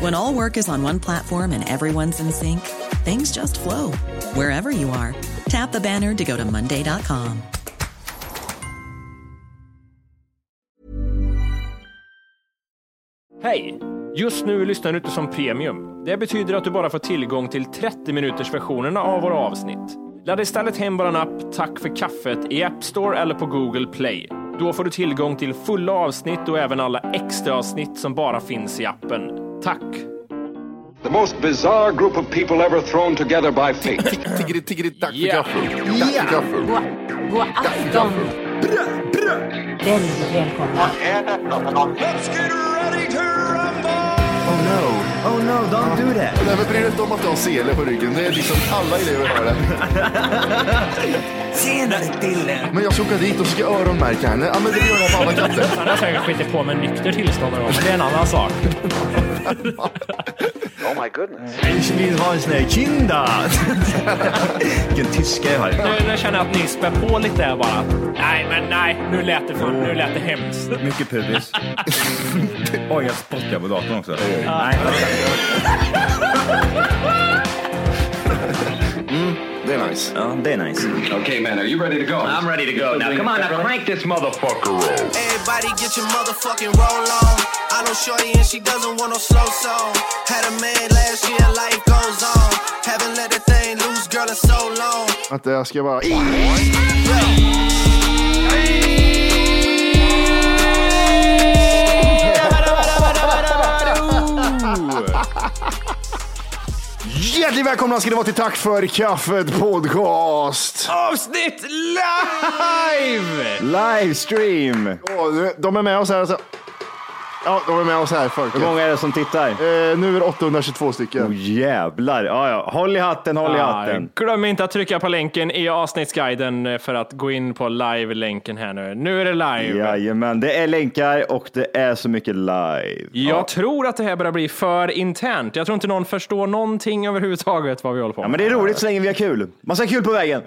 When all work is on one platform and everyone's in sync, things just flow wherever you are. Tap the banner to go to Monday.com. Hej! Just nu lyssnar du inte som premium. Det betyder att du bara får tillgång till 30 minuters versionerna av våra avsnitt. Ladda istället hem vår app Tack för kaffet i App Store eller på Google Play. Då får du tillgång till fulla avsnitt och även alla extra avsnitt som bara finns i appen. Tack! The most bizarre group of people ever thrown together by fate. Tiggeri, tiggeri, dack för gaffel. Dack för gaffel. God afton! Väldigt välkomna. Oh no, oh no, don't do that. Nej, men bry dig inte om att du har sele på ryggen. Det är liksom alla elever har det. Senare Dille. Men jag ska åka dit och ska öronmärka henne. Ja, men det gör jag på alla katter. Han har säkert skitit på med nykter tillstånd någon gång, det är en annan sak. Ich vill ha en sån här kinda. Vilken tyska jag har. Nu, nu känner jag att ni spär på lite här bara. Nej, men nej, nu lät det, för, nu lät det hemskt. Mycket pubis. Oj, jag spottar på datorn också. Nej. Det är nice. Ja, det är nice. okay, man, are you ready to go? I'm ready to go now. Come on, now crank this motherfucker up. Everybody get your motherfucking roll on. I know Shorty and she doesn't want no slow song. Had a man last year, life goes on. Haven't let that thing loose, girl, in so long. Att jag ska bara... Hjärtligt välkomna ska ni vara till Tack för kaffet podcast. Avsnitt live! Livestream. Åh, de är med oss här. Alltså. Ja, de är med oss här folket. Hur många är det som tittar? Eh, nu är det 822 stycken. Oh, jävlar. Ja, ja. Håll i hatten, håll i hatten. glöm inte att trycka på länken i avsnittsguiden för att gå in på live-länken här nu. Nu är det live. Jajamän, det är länkar och det är så mycket live. Jag tror att det här börjar bli för internt. Jag tror inte någon förstår någonting överhuvudtaget vad vi håller på Ja, med. men det är roligt så länge vi har kul. Man ska ha kul på vägen.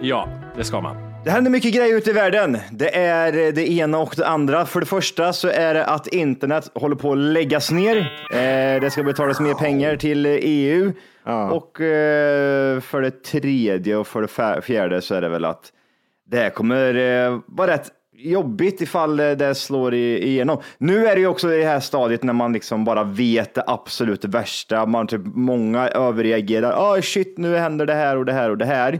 Ja, det ska man. Det händer mycket grejer ute i världen. Det är det ena och det andra. För det första så är det att internet håller på att läggas ner. Eh, det ska betalas mer pengar till EU. Och eh, för det tredje och för det fjärde så är det väl att det här kommer eh, vara rätt jobbigt ifall eh, det slår igenom. Nu är det ju också i det här stadiet när man liksom bara vet det absolut värsta. Man typ, många överreagerar. Oh, shit, nu händer det här och det här och det här.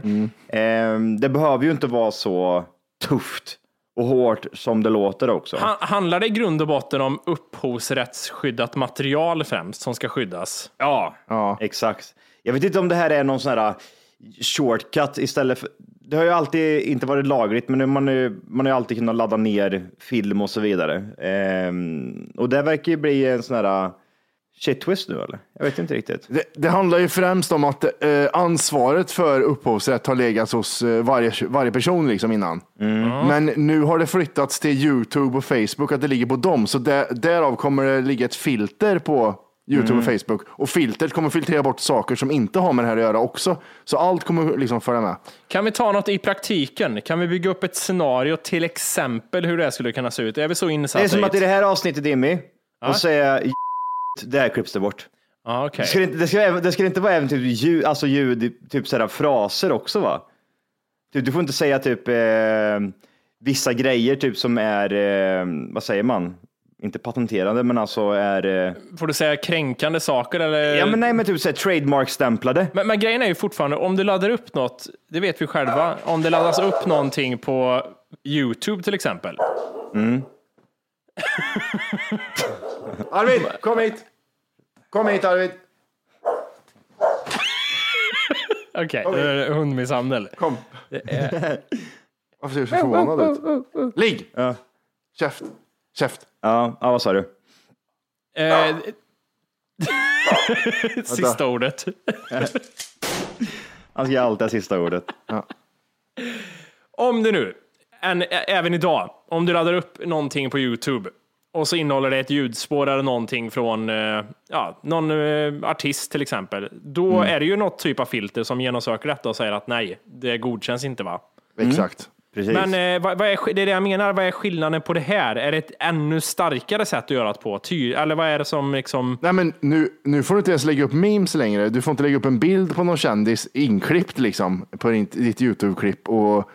Eh, det behöver ju inte vara så tufft och hårt som det låter också. Han, handlar det i grund och botten om upphovsrättsskyddat material främst som ska skyddas? Ja, Ja. exakt. Jag vet inte om det här är någon sån här uh, shortcut istället för det har ju alltid inte varit lagligt, men man ju, man har ju alltid kunnat ladda ner film och så vidare. Ehm, och det verkar ju bli en sån här uh, shit twist nu eller? Jag vet inte riktigt. Det, det handlar ju främst om att eh, ansvaret för upphovsrätt har legat hos eh, varje, varje person liksom innan. Men nu har det flyttats till YouTube och Facebook, att det ligger på dem. Så där, därav kommer det ligga ett filter på YouTube och Facebook. Och filtret kommer filtrera bort saker som inte har med det här att göra också. Så allt kommer liksom följa med. Kan vi ta något i praktiken? Kan vi bygga upp ett scenario, till exempel hur det skulle kunna se ut? Är vi så insatta Det är som att i det här avsnittet, Jimmy, och säga det här klipps det bort. Ja, okej. Det ska, inte, det, ska, det ska inte vara även typ ljud, alltså ljud, typ sådär fraser också va? Typ, du får inte säga typ eh, vissa grejer typ som är, eh, vad säger man? Inte patenterade, men alltså är, eh, Får du säga kränkande saker eller? ja men nej men typ såhär trademark-stämplade. Men, men grejen är ju fortfarande, om du laddar upp något, det vet vi själva, om det laddas upp någonting på YouTube till exempel. Arvid, kom hit! Kom hit Arvid! Okej, okay, hundmisshandel. Kom. Varför ser du så förvånad ut? Ligg! Ja. Käft! Käft! Ja, ja vad sa du? Eh, Sista ordet. Han ska alltid ha sista ordet. Om du nu, än, även idag, om du laddar upp någonting på YouTube och så innehåller det ett ljudspår eller någonting från eh, ja, någon eh, artist till exempel, då är det ju något typ av filter som genomsöker detta och säger att nej, det godkänns inte va? Exakt. Precis. Men eh, vad, vad är, det är det jag menar, vad är skillnaden på det här? Är det ett ännu starkare sätt att göra det på? Ty, eller vad är det som liksom... Nej, men nu, nu får du inte ens lägga upp memes längre. Du får inte lägga upp en bild på någon kändis inklippt liksom på ditt, ditt YouTube-klipp. Och,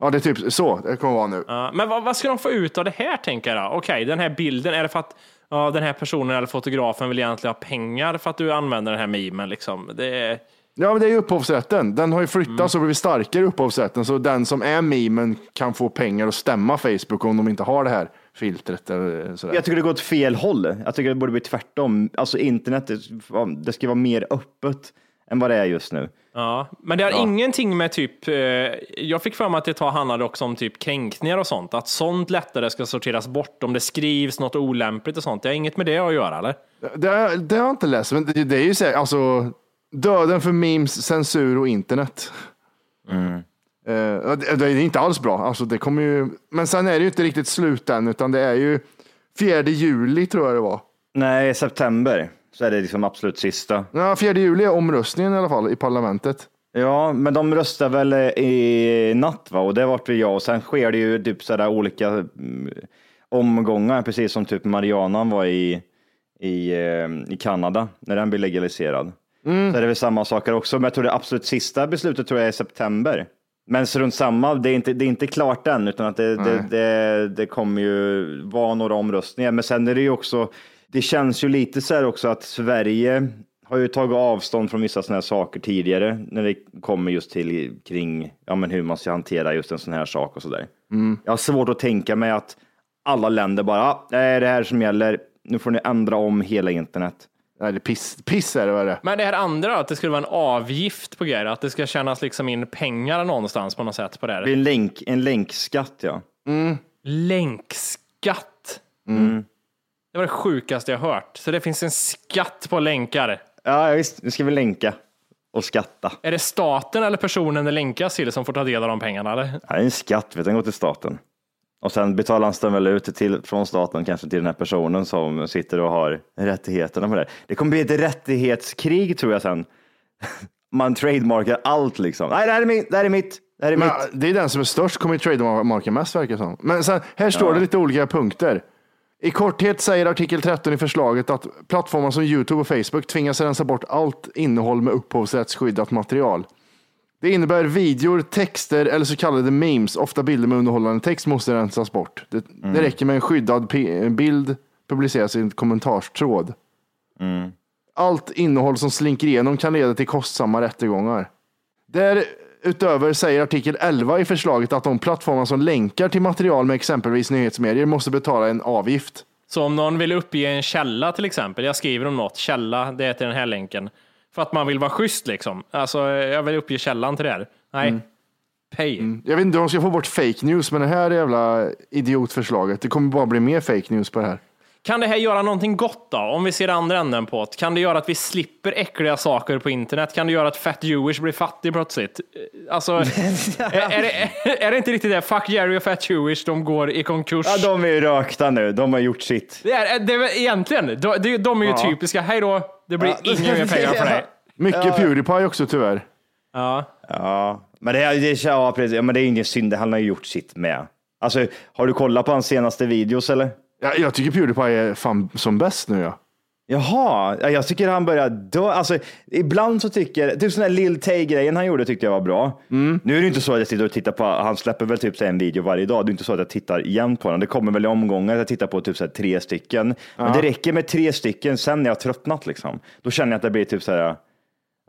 ja, det är typ så det kommer vara nu. Ja, men vad, vad ska de få ut av det här tänker jag? Okej, den här bilden, är det för att ja, den här personen eller fotografen vill egentligen ha pengar för att du använder den här memen? Liksom? Det är... Ja, men det är ju upphovsrätten. Den har ju flyttats och blivit starkare upphovsrätten. Så den som är memen kan få pengar och stämma Facebook om de inte har det här filtret. Eller sådär. Jag tycker det går åt fel håll. Jag tycker det borde bli tvärtom. Alltså internet, det, ska vara mer öppet än vad det är just nu. Ja, men det har ingenting med typ, eh, jag fick för mig att det tar, handlade också om typ kränkningar och sånt, att sånt lättare ska sorteras bort om det skrivs något olämpligt och sånt. Det har inget med det att göra eller? Det, det har jag inte läst, men det, det är ju så här, alltså döden för memes, censur och internet. Eh, det, är inte alls bra. Alltså, det kommer ju, men sen är det ju inte riktigt slut än, utan det är ju 4 juli tror jag det var. Nej, september så är det liksom absolut sista. Ja, 4 juli är omröstningen i alla fall i parlamentet. Ja, men de röstar väl i natt va? Och det vart väl jag och sen sker det ju typ sådär olika mm, omgångar, precis som typ Marianan var i, i, eh, i Kanada när den blir legaliserad. Så är det väl samma saker också, men jag tror det absolut sista beslutet tror jag är i september. Men så runt samma, det är inte, det är inte klart än, utan att det, det, det, det kommer ju vara några omröstningar. Men sen är det ju också, det känns ju lite så här också att Sverige har ju tagit avstånd från vissa sådana här saker tidigare när det kommer just till kring ja, men hur man ska hantera just en sån här sak och så där. Jag har svårt att tänka mig att alla länder bara, "Ah, det är det här som gäller, nu får ni ändra om hela internet. Nej, det är piss, piss är det vad det är. Men det här andra, att det skulle vara en avgift på grejer, att det ska tjänas liksom in pengar någonstans på något sätt på det Det blir här. en, länk, en länkskatt ja. Länkskatt. Det var det sjukaste jag hört. Så det finns en skatt på länkar. Ja visst, nu ska vi länka och skatta. Är det staten eller personen det länkas till som får ta del av de pengarna? Eller? Ja, det är en skatt, vet du, den går till staten. Och sen betalar han väl ut till, från staten kanske till den här personen som sitter och har rättigheterna med det. Det kommer bli ett rättighetskrig tror jag sen. Man trademarkar allt liksom. Nej, det här är mitt, det här är mitt, det här är Men, mitt. det är den som är störst kommer ju trademarka mest verkar som. Men sen, här står det lite olika punkter. I korthet säger artikel 13 i förslaget att plattformar som YouTube och Facebook tvingas rensa bort allt innehåll med upphovsrättsskyddat material. Det innebär videor, texter eller så kallade memes, ofta bilder med underhållande text, måste rensas bort. Det, det räcker med en skyddad bild publiceras i en kommentarstråd. Allt innehåll som slinker igenom kan leda till kostsamma rättegångar. Därutöver säger artikel 11 i förslaget att de plattformar som länkar till material med exempelvis nyhetsmedier måste betala en avgift. Så om någon vill uppge en källa till exempel, jag skriver om något, källa, det är till den här länken. För att man vill vara schysst liksom. Alltså, jag vill uppge källan till det här. Nej. Pay. Jag vet inte om de ska få bort fake news, men det här jävla idiotförslaget, det kommer bara bli mer fake news på det här. Kan det här göra någonting gott då? Om vi ser andra änden på det. Kan det göra att vi slipper äckliga saker på internet? Kan det göra att Fat Jewish blir fattig plötsligt? Alltså, är, är, det, är det inte riktigt det? Fuck Jerry och Fat Jewish, de går i konkurs. Ja, de är ju rökta nu. De har gjort sitt. det är, det är egentligen, de, de, är ju typiska. Hej då, det blir Ja. inga mer pengar för dig. Mycket Pewdiepie också tyvärr. Ja. Ja, men det, är- det, ja, precis. Ja, men det är ingen synd. Han har ju gjort sitt med. Alltså, har du kollat på hans senaste videos eller? Ja, jag tycker Pewdiepie är fan som bäst nu. Ja. Jaha, ja, jag tycker han börjar dö. Alltså, ibland så tycker, typ sån här Lil Tay-grejen han gjorde tyckte jag var bra. Nu är det inte så att jag sitter och tittar på, han släpper väl typ så en video varje dag. Det är inte så att jag tittar jämt på den. Det kommer väl i omgångar, jag tittar på typ så tre stycken. Men det räcker med tre stycken, sen när jag har tröttnat liksom. Då känner jag att det blir typ så här,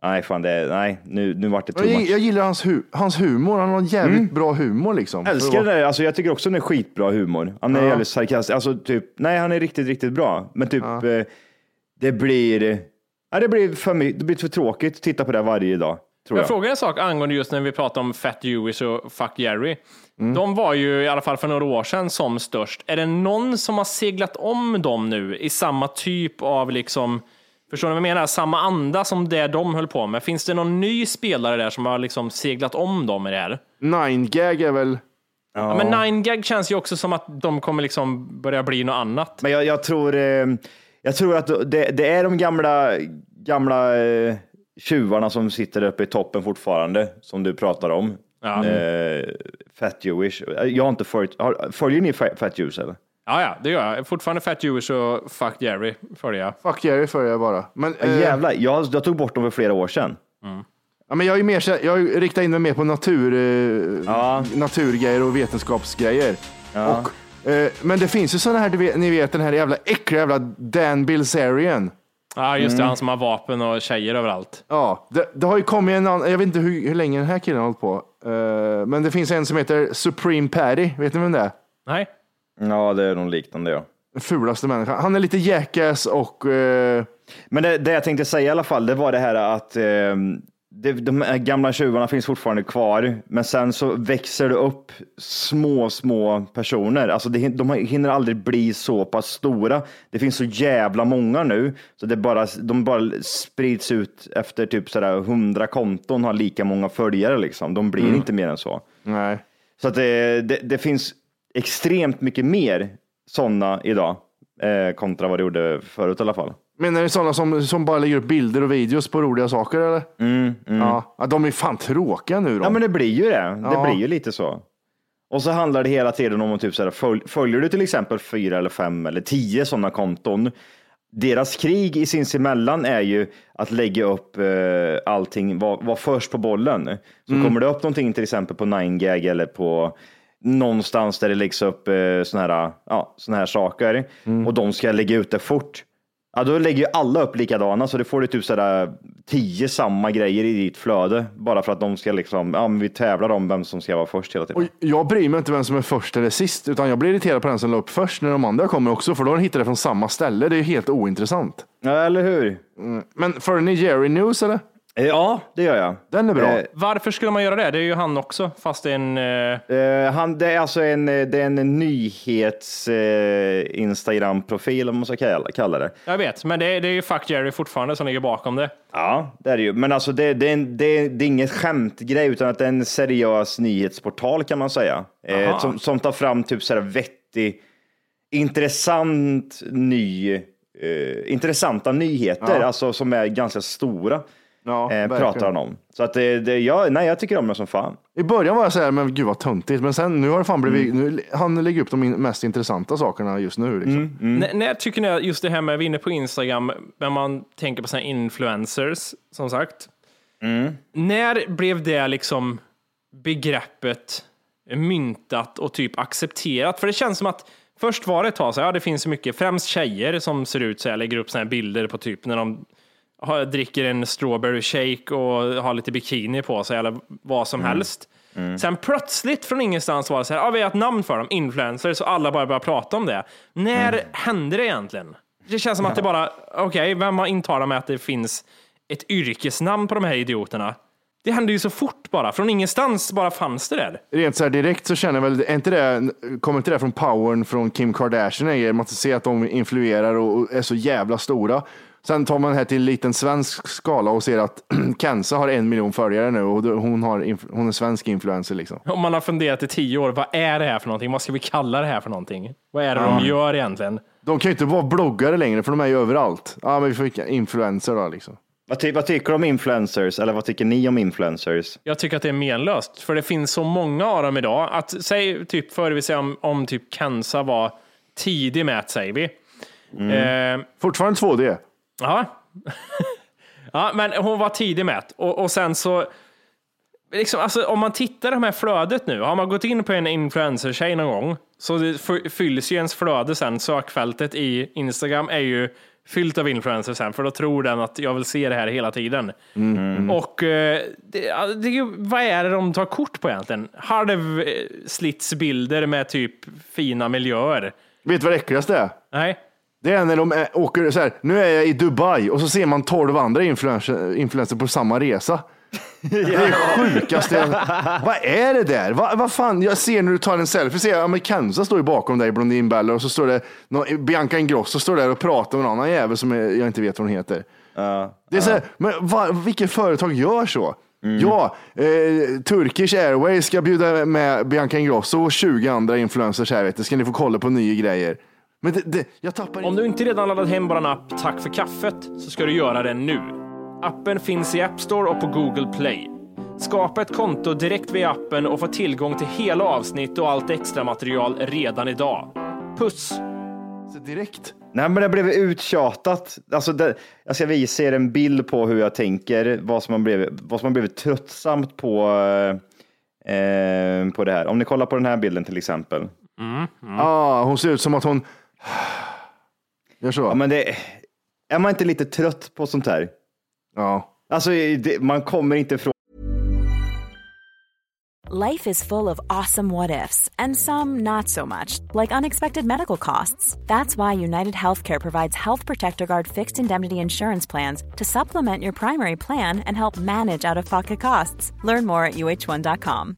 nej fan, det, nej, nu, nu vart det too Jag, much. jag gillar hans, hu hans humor. Han har jävligt bra humor liksom. Jag älskar det där. Alltså, jag tycker också den är skitbra humor. Han är jävligt sarkastisk. Alltså, typ, nej, han är riktigt, riktigt bra. Men typ, eh, det blir, ja, det blir för mycket, det blir för tråkigt att titta på det varje dag. Tror Jag jag. frågar en sak angående just när vi pratar om Fat Jewish och Fuck Jerry. Mm. De var ju i alla fall för några år sedan som störst. Är det någon som har seglat om dem nu i samma typ av liksom Förstår ni vad jag menar? Samma anda som det de höll på med. Finns det någon ny spelare där som har liksom seglat om dem i det här? Nine gag är väl... Ja. men Nine Gag känns ju också som att de kommer liksom börja bli något annat. Men jag, jag tror, eh, jag tror att det, det är de gamla, gamla eh, tjuvarna som sitter uppe i toppen fortfarande, som du pratar om. Ja. Eh, Fat Jewish. Jag har inte följt, har, följer ni Fa- Fat Jewish eller? Ja, ja, det gör jag. Fortfarande Fat Jewish och Fuck Jerry följer jag. Fuck Jerry följer jag bara. Men, Ja, eh, jävlar, jag, jag tog bort dem för flera år sedan. ja, men jag, är mer, jag riktar in mig mer på natur, eh, Ja. naturgrejer och vetenskapsgrejer. Och, men det finns ju sådana här, ni vet den här jävla äckliga jävla Dan Bilzerian. Ja, just det. Mm. Han som har vapen och tjejer överallt. Ja, det, det har ju kommit en annan, jag vet inte hur, hur länge den här killen har hållit på. Eh, men det finns en som heter Supreme Patty, vet ni vem det är? Nej? Ja, det är nog liknande ja. Fulaste människan. Han är lite jackass och eh, Men det, det jag tänkte säga i alla fall, det var det här att eh, det, de här gamla tjuvarna finns fortfarande kvar, men sen så växer det upp små, små personer. Alltså det, de hinner aldrig bli så pass stora. Det finns så jävla många nu, så det bara, de bara sprids ut efter typ sådär hundra konton har lika många följare liksom. De blir inte mer än så. nej. Så att det, det, det finns extremt mycket mer sådana idag eh, kontra vad det gjorde förut i alla fall. Menar du sådana som, som bara lägger upp bilder och videos på roliga saker eller? Ja. ja, de är fan tråkiga nu då. Mm, Ja, men det blir ju det. Det Ja. blir ju lite så. Och så handlar det hela tiden om att typ så här, följ, följer du till exempel fyra eller fem eller tio sådana konton. Deras krig i sinsemellan är ju att lägga upp eh, allting, vara var först på bollen. Så kommer det upp någonting till exempel på 9gag eller på någonstans där det läggs upp eh, såna här, ja, såna här saker och de ska lägga ut det fort. Ja, då lägger ju alla upp likadana så det får du typ sådär tio samma grejer i ditt flöde bara för att de ska liksom, ja men vi tävlar om vem som ska vara först hela tiden. Och jag bryr mig inte vem som är först eller sist, utan jag blir irriterad på den som la upp först när de andra kommer också, för då har de hittat det från samma ställe. Det är ju helt ointressant. Ja, eller hur? Men följer ni Jerry News eller? Ja, det gör jag. Den är bra. Eh, Varför skulle man göra det? Det är ju han också, fast det är en... Eh, Eh, han, det är alltså en, eh, det är en nyhets eh, Instagram-profil om man ska kalla, kalla det. jag vet, men det är, det är ju Fuck Jerry fortfarande som ligger bakom det. Ja, det är det ju. Men alltså det, det, är en, det, det är inget skämtgrej utan att det är en seriös nyhetsportal kan man säga. Eh, som, som tar fram typ så här vettig, intressant ny, eh, intressanta nyheter, alltså som är ganska stora. Ja, eh, pratar han om. Så att det, det, jag, nej, jag tycker om det som fan. I början var jag så här, men gud vad töntigt, men sen nu har det fan blivit, Mm. nu, han lägger upp de in- mest intressanta sakerna just nu. Liksom. Mm. N- när tycker ni just det här med, vi är inne på Instagram, när man tänker på här influencers, som sagt. När blev det liksom begreppet myntat och typ accepterat? För det känns som att först var det ett tag så här, ja det finns så mycket, främst tjejer som ser ut så här, lägger upp såna här bilder på typ när de har, dricker en strawberry shake och har lite bikini på sig eller vad som helst. Sen plötsligt från ingenstans var det så här, ja, vi har ett namn för dem, influencers, och alla bara börjar prata om det. När hände det egentligen? Det känns som att det bara, okej, vem har intalat med att det finns ett yrkesnamn på de här idioterna? Det hände ju så fort bara, från ingenstans bara fanns det där. Rent så här direkt så känner jag väl, är inte det, kommer inte det från powern från Kim Kardashian? Man ser att de influerar och är så jävla stora. Sen tar man det här till en liten svensk skala och ser att Kenza har en miljon följare nu och hon, har, hon är svensk influencer. Liksom. Om man har funderat i tio år, vad är det här för någonting? Vad ska vi kalla det här för någonting? Vad är det de gör egentligen? De kan ju inte vara bloggare längre för de är ju överallt. Ja, men vi får influencer då liksom. Vad, ty, vad tycker du om influencers? Eller vad tycker ni om influencers? Jag tycker att det är menlöst, för det finns så många av dem idag. Att, säg typ förr vi säger om, om typ Kenza var tidig med, säger vi. Eh, Fortfarande 2D. Ja. ja, men hon var tidig med det. och, och sen så Liksom, alltså, om man tittar det här flödet nu, har man gått in på en influencer-tjej någon gång så det fylls ju ens flöde sen, sökfältet i Instagram är ju fyllt av influencers sen, för då tror den att jag vill se det här hela tiden. Och eh, det, det, vad är det de tar kort på egentligen? Halvslitsbilder med typ fina miljöer. Vet du vad det äckligaste är? Nej. Det är när de åker så här, nu är jag i Dubai och så ser man 12 andra influencer, influencer på samma resa. Det är sjukaste. jag- Vad är det där? Vad, vad fan? Jag ser när du tar en selfie, ser jag, ja, men Kenza står ju bakom dig, Blondin Bella, och så står det nå- Bianca Ingrosso står där och pratar med någon annan jävel som jag jag inte vet vad hon heter. Det är så här, men va, vilket företag gör så? Ja, eh, Turkish Airways ska bjuda med Bianca Ingrosso och 20 andra influencers här, vet du. ska ni få kolla på nya grejer. Men det, det, jag tappar Om du inte redan laddat hem vår app Tack för kaffet så ska du göra det nu. Appen finns i App Store och på Google Play. Skapa ett konto direkt via appen och få tillgång till hela avsnitt och allt extra material redan idag. Puss! direkt. Nej, men det blev uttjatat. Alltså det, jag ska visa er en bild på hur jag tänker, vad som har blivit, vad som har blivit tröttsamt på, eh, eh, på det här. Om ni kollar på den här bilden till exempel. Ah, hon ser ut som att hon... Gör så. Ja, men det, är man inte lite trött på sånt här? Ja. Alltså, det, man kommer inte ifrån Life is full of awesome what ifs, and some not so much, like unexpected medical costs. That's why United Healthcare provides Health Protector Guard fixed indemnity insurance plans to supplement your primary plan and help manage out of pocket costs. Learn more at uh1.com.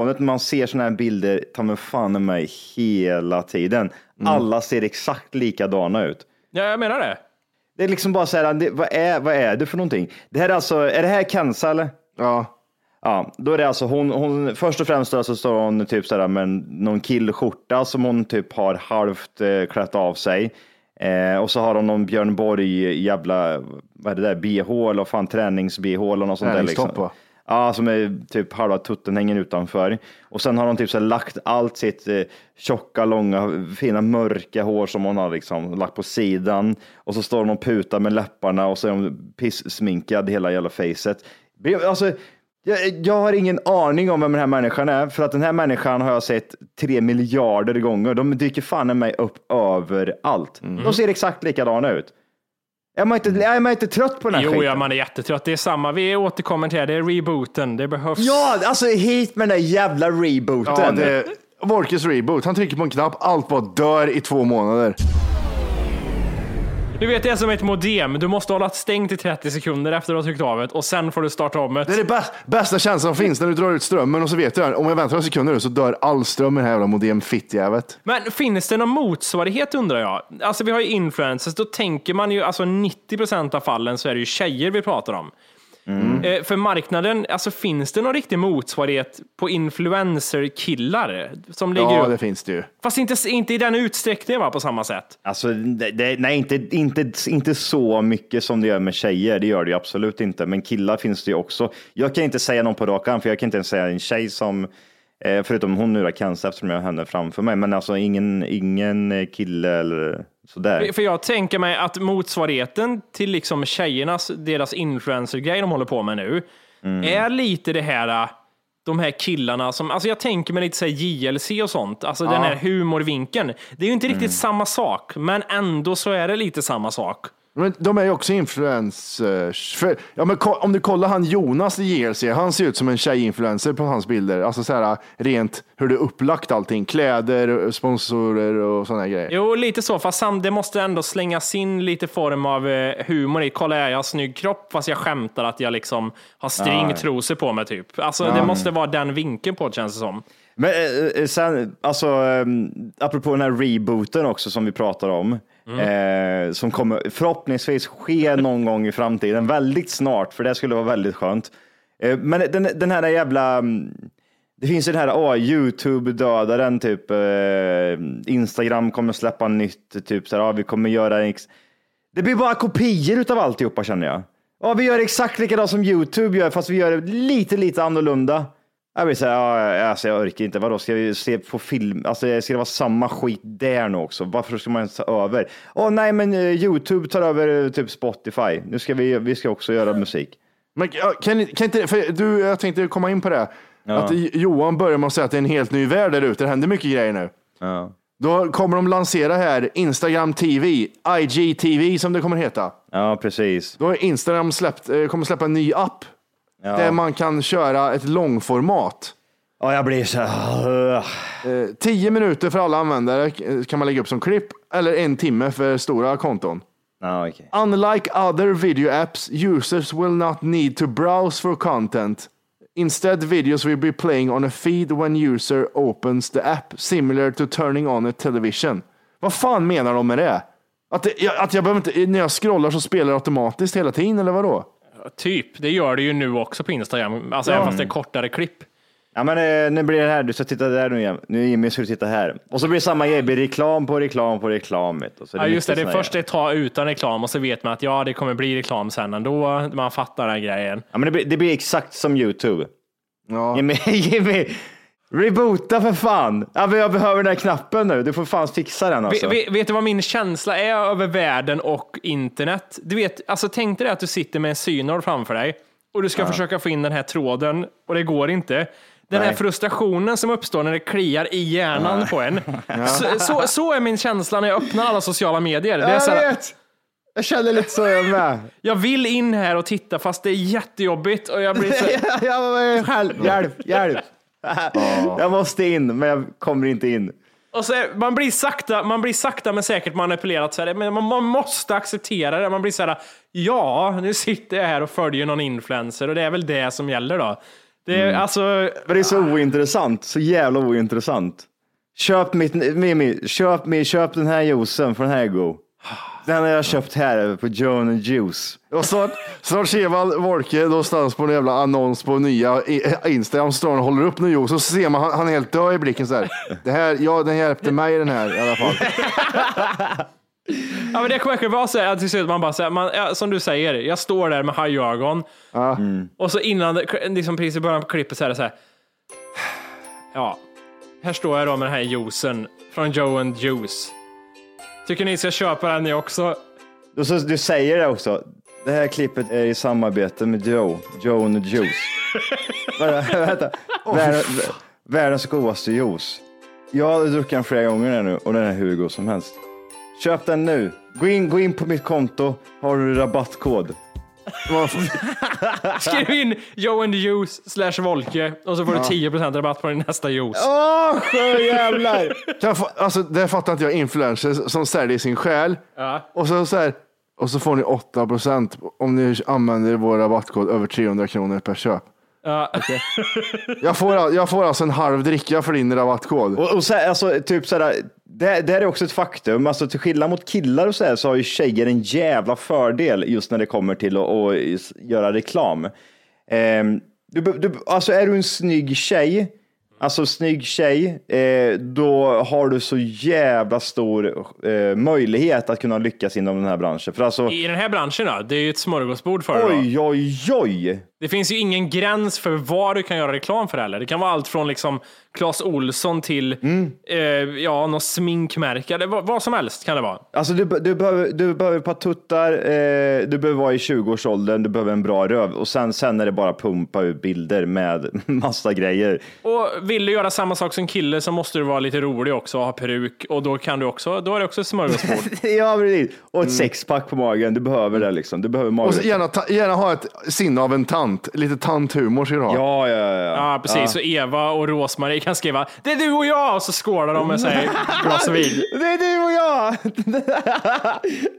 Om man ser sådana här bilder, ta mig fan i mig hela tiden. Alla ser exakt likadana ut. Ja, jag menar det. Det är liksom bara så här, det, vad, är, vad är det för någonting? Det här är alltså, är det här Kenza eller? Ja. Ja, då är det alltså hon, hon först och främst så står hon typ så här med någon killskjorta som hon typ har halvt eh, klätt av sig. Eh, och så har hon någon Björn Borg jävla, vad är det där, BH eller fan, tränings-BH eller något sånt där. Liksom. Ja, som är typ halva tutten hänger utanför. Och sen har hon typ så lagt allt sitt eh, tjocka, långa, fina mörka hår som hon har liksom lagt på sidan. Och så står hon och putar med läpparna och så är hon pissminkad hela jävla facet. Alltså, jag, jag har ingen aning om vem den här människan är, för att den här människan har jag sett tre miljarder gånger. De dyker fan i mig upp överallt. De ser exakt likadana ut. Är man inte, är man inte trött på den här Jo, skiten? ja, man är jättetrött. Det är samma. Vi återkommer till det. Det är rebooten. Det behövs. Ja, alltså hit med den där jävla rebooten. Ja, det är Wolkes reboot. Han trycker på en knapp, allt bara dör i två månader. Du vet, det är som ett modem. Du måste hålla stängt i 30 sekunder efter att du har tryckt av det och sen får du starta om det. Det är det bäst, bästa känslan som finns när du drar ut strömmen och så vet du om jag väntar några sekunder så dör all ström i det här jävla modem fittjävet. Men finns det någon motsvarighet undrar jag? Alltså vi har ju influencers, då tänker man ju, alltså 90% av fallen så är det ju tjejer vi pratar om. Eh, för marknaden, alltså finns det någon riktig motsvarighet på influencer-killar som ligger Ja, upp? det finns det ju. Fast inte, inte i den utsträckningen va, på samma sätt. Alltså, det, det, nej, inte, inte, inte så mycket som det gör med tjejer. Det gör det ju absolut inte. Men killar finns det ju också. Jag kan inte säga någon på rak arm, för jag kan inte ens säga en tjej som, eh, förutom hon nu då, Kenza, eftersom jag har henne framför mig. Men alltså ingen, ingen eh, kille eller sådär. För- jag tänker mig att motsvarigheten till liksom tjejernas, deras influencer-grej de håller på med nu, är lite det här, äh, de här killarna som, alltså jag tänker mig lite så JLC och sånt, alltså den här humorvinkeln. Det är ju inte riktigt samma sak, men ändå så är det lite samma sak. Men de är ju också influencers. För, ja, men om du kollar han Jonas i JLC, han ser ut som en tjejinfluencer på hans bilder. Alltså så här rent hur det är upplagt allting. Kläder, sponsorer och sådana grejer. Jo, lite så, fast sam- det måste ändå slängas in lite form av eh, humor i. Kolla, jag har snygg kropp, fast jag skämtar att jag liksom har stringtrosor på mig typ. Alltså det måste vara den vinkeln på det känns det som. Men eh, eh, sen, alltså, eh, apropå den här rebooten också som vi pratar om. Mm. Eh, som kommer förhoppningsvis ske någon gång i framtiden, väldigt snart, för det skulle vara väldigt skönt. Eh, men den, den här jävla, mm, det finns ju den här oh, YouTube-dödaren, typ eh, Instagram kommer släppa nytt, typ så här, oh, vi kommer göra en... det blir bara kopior utav alltihopa känner jag. Ja, vi gör exakt likadant som YouTube gör, fast vi gör det lite, lite annorlunda. Jag vill säga, ja, alltså jag orkar inte. Vadå, ska vi se på film? Alltså, ska det vara samma skit där nu också? Varför ska man ta över? Åh nej, men eh, YouTube tar över eh, typ Spotify. Nu ska vi, vi ska också göra musik. Men ja, kan, kan inte, för du, jag tänkte komma in på det. Att Johan börjar med att säga att det är en helt ny värld där ute. Det händer mycket grejer nu. Ja, Då kommer de lansera här Instagram TV, IGTV som det kommer heta. ja precis. Då har Instagram släppt, eh, kommer släppa en ny app Ja. där man kan köra ett långformat. Ja, jag blir så här... Eh, tio minuter för alla användare kan man lägga upp som klipp eller en timme för stora konton. Ja, okej. Unlike other video apps, users will not need to browse for content. Instead, videos will be playing on a feed when user opens the app, similar to turning on a television. Vad fan menar de med det? Att, det, att jag behöver inte, när jag scrollar så spelar det automatiskt hela tiden, eller vadå? Typ, det gör det ju nu också på Instagram. Alltså även fast det är kortare klipp. Ja, men eh, nu blir det här. Du ska titta där nu igen. Nu Jimmy ska du titta här. Och så blir det samma grej. Blir reklam på reklam på reklam. Du. Så Ja, just det. Det är först ett tag utan reklam och så vet man att ja, det kommer bli reklam sen ändå. Man fattar den här grejen. Ja, men det, blir, det blir exakt som YouTube. Ja. Jimmy, Jimmy, reboota för fan. Ja, jag behöver den här knappen nu. Du får fan fixa den alltså. Vet, vet du vad min känsla är över världen och internet? Du vet, alltså tänk dig att du sitter med en synor framför dig och du ska försöka få in den här tråden och det går inte. Den här Nej. frustrationen som uppstår när det kliar i hjärnan på en. Så, så, så är min känsla när jag öppnar alla sociala medier. Det är jag så här, vet. Jag känner lite så jag med. jag vill in här och titta fast det är jättejobbigt och jag blir så, själv, hjälp, hjälp. Jag måste in, men jag kommer inte in. Och så är, man, blir sakta, man blir sakta men säkert manipulerad, så här, men man, man måste acceptera det. Man blir så här, ja, nu sitter jag här och följer någon influencer och det är väl det som gäller då. Det är alltså, Men det är så ointressant, så jävla ointressant. Köp mitt, Mimi, köp, mig, köp den här juicen från Hägo. Den har jag köpt här på Joan Juice. Och snart, snart ser man Wolke någonstans på en jävla annons på nya i- Instagram, så står och håller upp någon juice och så ser man han, han är helt död i blicken så här. Det här, ja, den hjälpte mig den här i alla fall. ja, men det verkligen vara så här, att till slut man bara säger, man, ja, som du säger, jag står där med hajögon och så innan, det- liksom precis i början på klippet så är det så här, ja, här står jag då med den här juicen från Joe and Juice. Tycker ni ska köpa den ni också? Och så, du säger det också. Det här klippet är i samarbete med Joe, Joe and the Juice. Vänta, vänta. Världens, världens godaste juice. Jag har druckit den flera gånger nu och den är hur god som helst. Köp den nu. Gå in, gå in på mitt konto, har du rabattkod. Skriv in Joe and the Juice slash Volke och så får du 10% rabatt på din nästa juice. Åh, jävlar! Kan få, alltså, det fattar inte jag, influencers som säljer sin själ. Ja. Och så, så här, och så får ni 8 procent om ni använder vår rabattkod över 300 kronor per köp. Ja. Jag får, jag får alltså en halv dricka för din rabattkod. Och, och så, här, alltså, typ sådär, det, det här är också ett faktum. Alltså, till skillnad mot killar och så, här, så har ju tjejer en jävla fördel just när det kommer till att, att göra reklam. Ehm, du, du, alltså är du en snygg tjej, alltså snygg tjej, eh, då har du så jävla stor eh, möjlighet att kunna lyckas inom den här branschen. För alltså, I den här branschen då, det är ju ett smörgåsbord för dig då. oj, oj, oj. Det finns ju ingen gräns för vad du kan göra reklam för heller. Det kan vara allt från liksom Clas Olsson till Mm. eh, ja, något sminkmärke. Det, vad, vad som helst kan det vara. Alltså du, du, behöver, du behöver ett par tuttar, eh, du behöver vara i 20-årsåldern, du behöver en bra röv och sen, sen är det bara pumpa ut bilder med massa grejer. Och vill du göra samma sak som kille så måste du vara lite rolig också och ha peruk och då kan du också, då är det också smörgåsbord. ja, precis. Och ett sexpack på magen, du behöver det liksom. Du behöver Och magen. gärna, ta, gärna ha ett sinne av en tant. Tant, lite tanthumor ska du ha. Ja, ja, ja. Ja, precis. Så Eva och Rosmarie kan skriva det är du och jag och så skålar de med sig glas vin. Det är du och jag!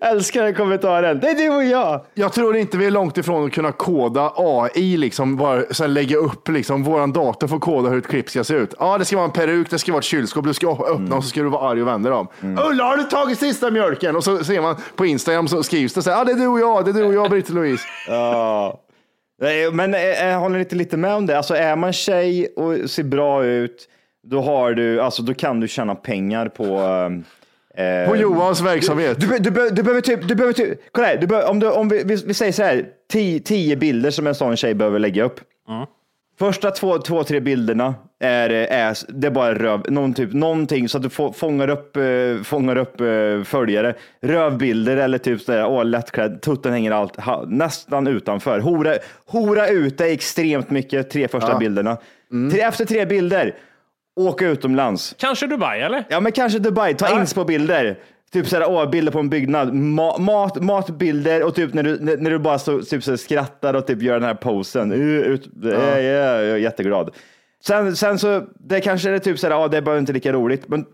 Älskar den kommentaren. Det är du och jag. Jag tror inte vi är långt ifrån att kunna koda AI, liksom, bara så här, lägga upp, liksom, våran dator får koda hur ett klipp ska se ut. Ja, det ska vara en peruk, det ska vara ett kylskåp, du ska öppna och så ska du vara arg och vända dem. Ulla, har du tagit sista mjölken? Och så ser man på Instagram så skrivs det så här, ja, det är du och jag, det är du och jag, Britt-Louise. Ja. Nej, Men eh, jag håller inte lite med om det. Alltså är man tjej och ser bra ut, då har du, alltså då kan du tjäna pengar på eh, På Johans verksamhet. Du, be- du, be- du behöver typ, du behöver typ, kolla här, du behöver, om, du, om vi, vi, vi säger så här, tio, tio bilder som en sån tjej behöver lägga upp. Första två, två, tre bilderna är, är, det är bara röv, någon typ, någonting så att du få, fångar upp, eh, fångar upp eh, följare. Rövbilder eller typ sådär, åh lättklädd, tutten hänger allt, ha, nästan utanför. Hora, hora ute extremt mycket, tre första bilderna. Tre, efter tre bilder, åka utomlands. Kanske Dubai eller? Ja, men kanske Dubai. Ta inspo-bilder. Typ såhär, åh, bilder på en byggnad. Ma mat, matbilder och typ när du, när, du bara så, typ så skrattar och typ gör den här posen. Uh, ut, ja. Ja, jag är jätteglad. Sen, sen så, det kanske är typ såhär, ja, det är bara inte lika roligt. Men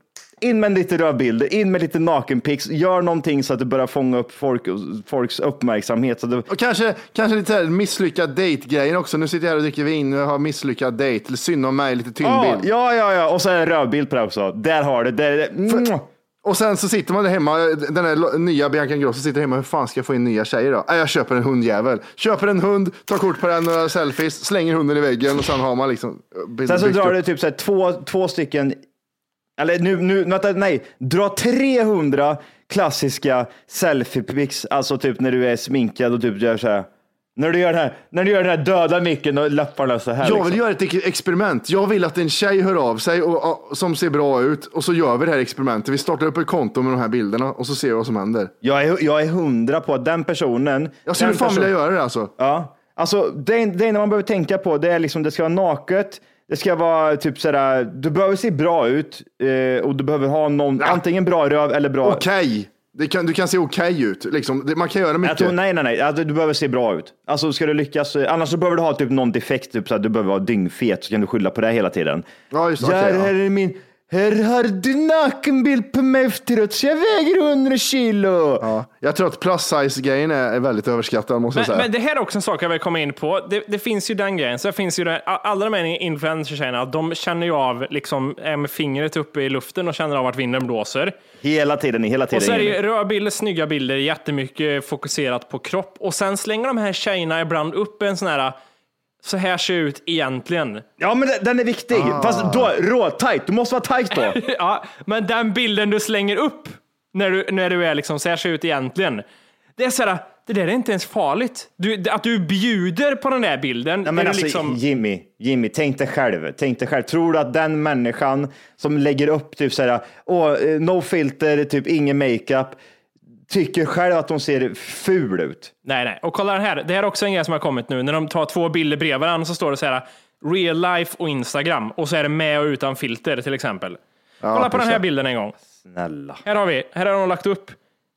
in med lite rövbilder, in med lite nakenpics. Gör någonting så att du börjar fånga upp folk, folks uppmärksamhet. Så du, Och kanske, kanske lite här misslyckad date-grejen också. Nu sitter jag här och dricker vin och har misslyckad date. Eller synd om mig, lite ja, tyngdbild. ja, ja, ja, och så är det en rövbild på det också. Där har du det. det. Mwah. Och sen så sitter man där hemma, den där lo- nya Bianca Ingrosso sitter hemma, hur fan ska jag få in nya tjejer då? Äh, jag köper en hundjävel. Köper en hund, tar kort på den, några selfies, slänger hunden i väggen och sen har man liksom... eh, Sen så drar upp- du typ så här två, två stycken, eller nu, nu, vänta, nej, dra 300 klassiska selfie-pics, alltså typ när du är sminkad och typ gör så här. När du gör den här, när du gör den här döda micken och läpparna så här. Jag vill liksom. göra ett ex- experiment. Jag vill att en tjej hör av sig och, och, som ser bra ut och så gör vi det här experimentet. Vi startar upp ett konto med de här bilderna och så ser vi vad som händer. jag, är, jag är hundra på att den personen. Jag skulle fan person- vilja göra det alltså. Ja, alltså det, det enda man behöver tänka på det är liksom det ska vara naket. Det ska vara typ sådär, du behöver se bra ut eh, och du behöver ha någon, antingen bra röv eller bra. Okej, Det kan, du kan se okej ut. Liksom. Man kan göra mycket. tror, nej, nej, nej. Alltså, du behöver se bra ut. Alltså, ska du lyckas, eh, annars så behöver du ha typ någon defekt, typ så att du behöver vara dyngfet, så kan du skylla på det hela tiden. Ja, just det. Ja, okej, här ja. är min, här har du nakenbild på mig efteråt, så jag väger 100 kilo. Ja, jag tror att plus size-grejen är, är väldigt överskattad måste jag Men, säga. men det här är också en sak jag vill komma in på. Det, det finns ju den grejen. Så det finns ju det, alla de här influencertjejerna, de känner ju av, liksom, är med fingret uppe i luften och känner av vart vinden blåser. Hela tiden, hela tiden. Och så är det ju Jimmy. rörbilder, snygga bilder, jättemycket fokuserat på kropp. Och sen slänger de här tjejerna ibland upp en sån här, så här ser ut egentligen. Ja, men den- den är viktig. Ah. Fast då, rå, tight. Du måste vara tight då. Ja, men den bilden du slänger upp när du, när du är liksom, så här ser ut egentligen. Det är så här, det där är inte ens farligt. Du, att du bjuder på den där bilden. Nej, men alltså, liksom, Jimmy, Jimmy, tänk dig själv. Tänk dig själv. Tror du att den människan som lägger upp typ såhär, åh, eh, no filter, typ ingen makeup, tycker själv att de ser ful ut? Nej, nej. Och kolla den här. Det här är också en grej som har kommit nu. När de tar två bilder bredvid varandra så står det så här real life och Instagram. Och så är det med och utan filter till exempel. kolla på den här bilden en gång. Snälla. Här har vi. Här har de lagt upp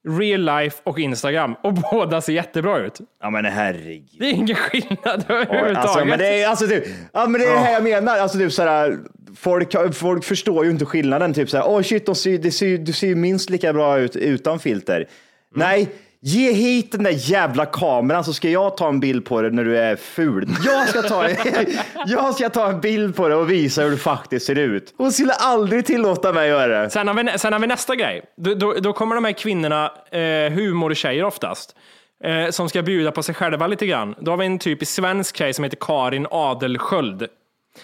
real life och Instagram. Och båda ser jättebra ut. Ja, men herregud. Det är ingen skillnad överhuvudtaget. Alltså, men det är, alltså, typ, ja, men det är det här jag menar. Alltså, typ, såhär, folk, folk förstår ju inte skillnaden. Typ såhär, åh shit, de ser, det ser, du ser ju minst lika bra ut utan filter. Nej, ge hit den där jävla kameran så ska jag ta en bild på dig när du är ful. Jag ska ta, jag ska ta en bild på dig och visa hur du faktiskt ser ut. Hon skulle aldrig tillåta mig att göra det. Sen har, vi, sen har vi nästa grej. Då, då, då kommer de här kvinnorna, eh, humortjejer oftast, eh, som ska bjuda på sig själva lite grann. Då har vi en typisk svensk tjej som heter Karin Adelsköld.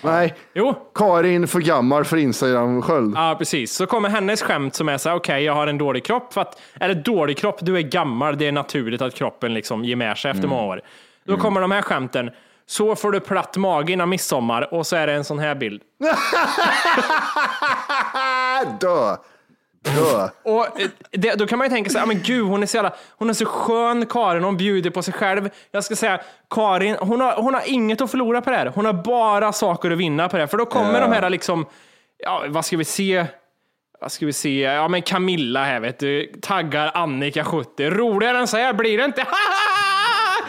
Nej, Jo, Karin för gammal för Instagram-sköld. ja precis. Så kommer hennes skämt som är så här, okej jag har en dålig kropp. För att, är det dålig kropp, du är gammal, det är naturligt att kroppen liksom ger med sig efter många år. Då kommer de här skämten. Så får du platt mage innan midsommar och så är det en sån här bild. Dö. Och eh, det, då kan man ju tänka sig, men gud hon är så jävla, hon är så skön Karin, hon bjuder på sig själv. Jag ska säga, Karin, hon har, hon har inget att förlora på det här. Hon har bara saker att vinna på det här. För då kommer de här liksom, ja vad ska vi se? Vad ska vi se? Ja men Camilla här vet du, taggar Annika 70. Roligare än så här blir det inte.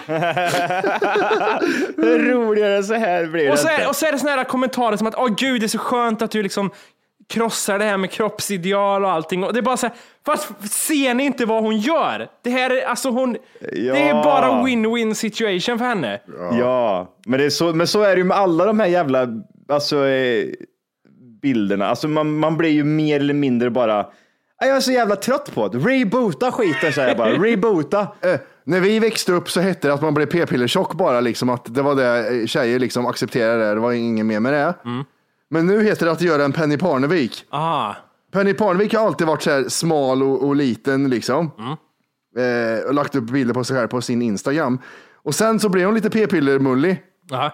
Roligare än så här blir det Och så, inte. är, och så är det såna här kommentarer som att åh gud, det är så skönt att du liksom krossar det här med kroppsideal och allting. Och det är bara så här, fast ser ni inte vad hon gör? Det här är alltså hon, det är Ja. bara win-win situation för henne. Ja, men, det är så, men så är det ju med alla de här jävla alltså, eh, bilderna. Alltså, man, man blir ju mer eller mindre bara, "Nej, jag är så jävla trött på det. Reboota skiten säger jag bara. Reboota. Eh, när vi växte upp så hette det att man blev p-pillertjock bara, liksom att det var det eh, tjejer liksom accepterade, det var inget mer med det. Men nu heter det att göra en Penny Parnevik. Ah. Penny Parnevik har alltid varit så här smal och, och liten liksom. Eh, och lagt upp bilder på sig själv på sin Instagram. Och sen så blir hon lite p-pillermullig. Aha.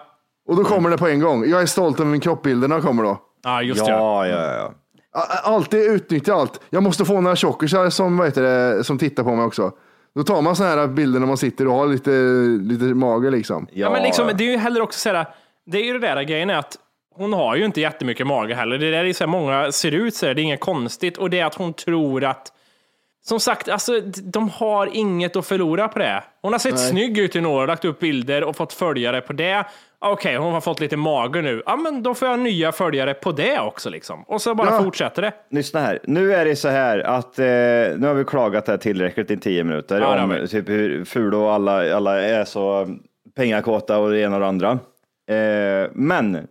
Och då kommer det på en gång. Jag är stolt över min kroppbilderna kommer då. Ja, just det. Ja, ja, ja. A- Alltid utnyttja allt. Jag måste få några tjockisar som, vad heter det, som tittar på mig också. Då tar man såna här bilder när man sitter och har lite, lite mage liksom. Ja, men liksom, det är ju heller också så här, det är ju det där grejen är att hon har ju inte jättemycket mage heller. Det där är så här, många ser ut så här, det är inget konstigt. Och det är att hon tror att, som sagt, alltså, de har inget att förlora på det. Hon har sett Nej. snygg ut i några år, lagt upp bilder och fått följare på det. Okej, hon har fått lite mage nu. Ja, men då får jag nya följare på det också liksom. Och så bara Ja. fortsätter det. Lyssna här. Nu är det så här att eh, nu har vi klagat här tillräckligt i tio minuter Ja, om typ hur fula och alla, alla är så pengakåta och det ena och det andra. Eh, men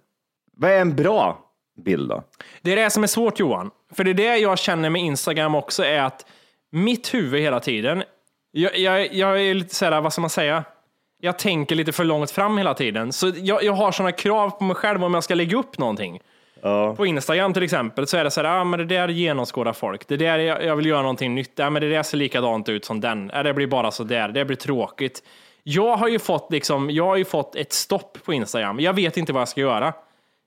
vad är en bra bild då? Det är det som är svårt Johan. För det är det jag känner med Instagram också är att mitt huvud hela tiden, jag, jag, jag är lite såhär, vad ska man säga? Jag tänker lite för långt fram hela tiden. Så jag, jag har sådana krav på mig själv om jag ska lägga upp någonting. På Instagram till exempel så är det så här, ah, men det där genomskådar folk. Det där jag, jag vill göra någonting nytt. Ah, men det där ser likadant ut som den. Ah, det blir bara så där. Det blir tråkigt. Jag har ju fått liksom, jag har ju fått ett stopp på Instagram. Jag vet inte vad jag ska göra.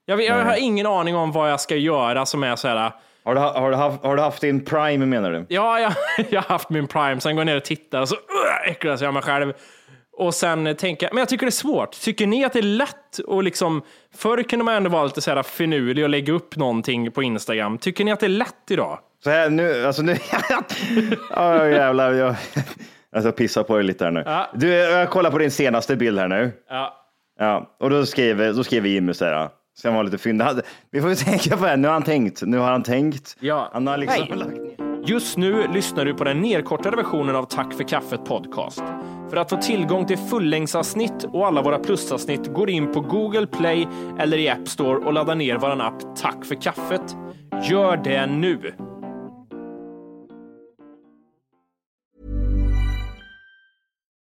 Jag, jag har ingen aning om vad jag ska göra som är så här. Har du, har, du haft, har du haft din prime menar du? Ja, jag, jag har haft min prime, sen går jag ner och tittar och så uh, äcklas jag mig själv. Och sen tänker jag, men jag tycker det är svårt. Tycker ni att det är lätt att liksom, förr kunde man ändå vara lite så här finurlig och lägga upp någonting på Instagram. Tycker ni att det är lätt idag? Så här nu, alltså nu, oh, jävlar, jag, jag ska pissa på dig lite här nu. Ja. Du, jag kollar på din senaste bild här nu. Ja. Ja, och då skriver, då skriver Jimmy så här, ska vara lite fyndig. Vi får ju tänka på det, nu har han tänkt, nu har han tänkt. Ja. Han har liksom Hej. lagt ner. Just nu lyssnar du på den nedkortade versionen av Tack för kaffet podcast. För att få tillgång till fullängdsavsnitt och alla våra plusavsnitt går in på Google Play eller i App Store och laddar ner vår app Tack för kaffet. Gör det nu!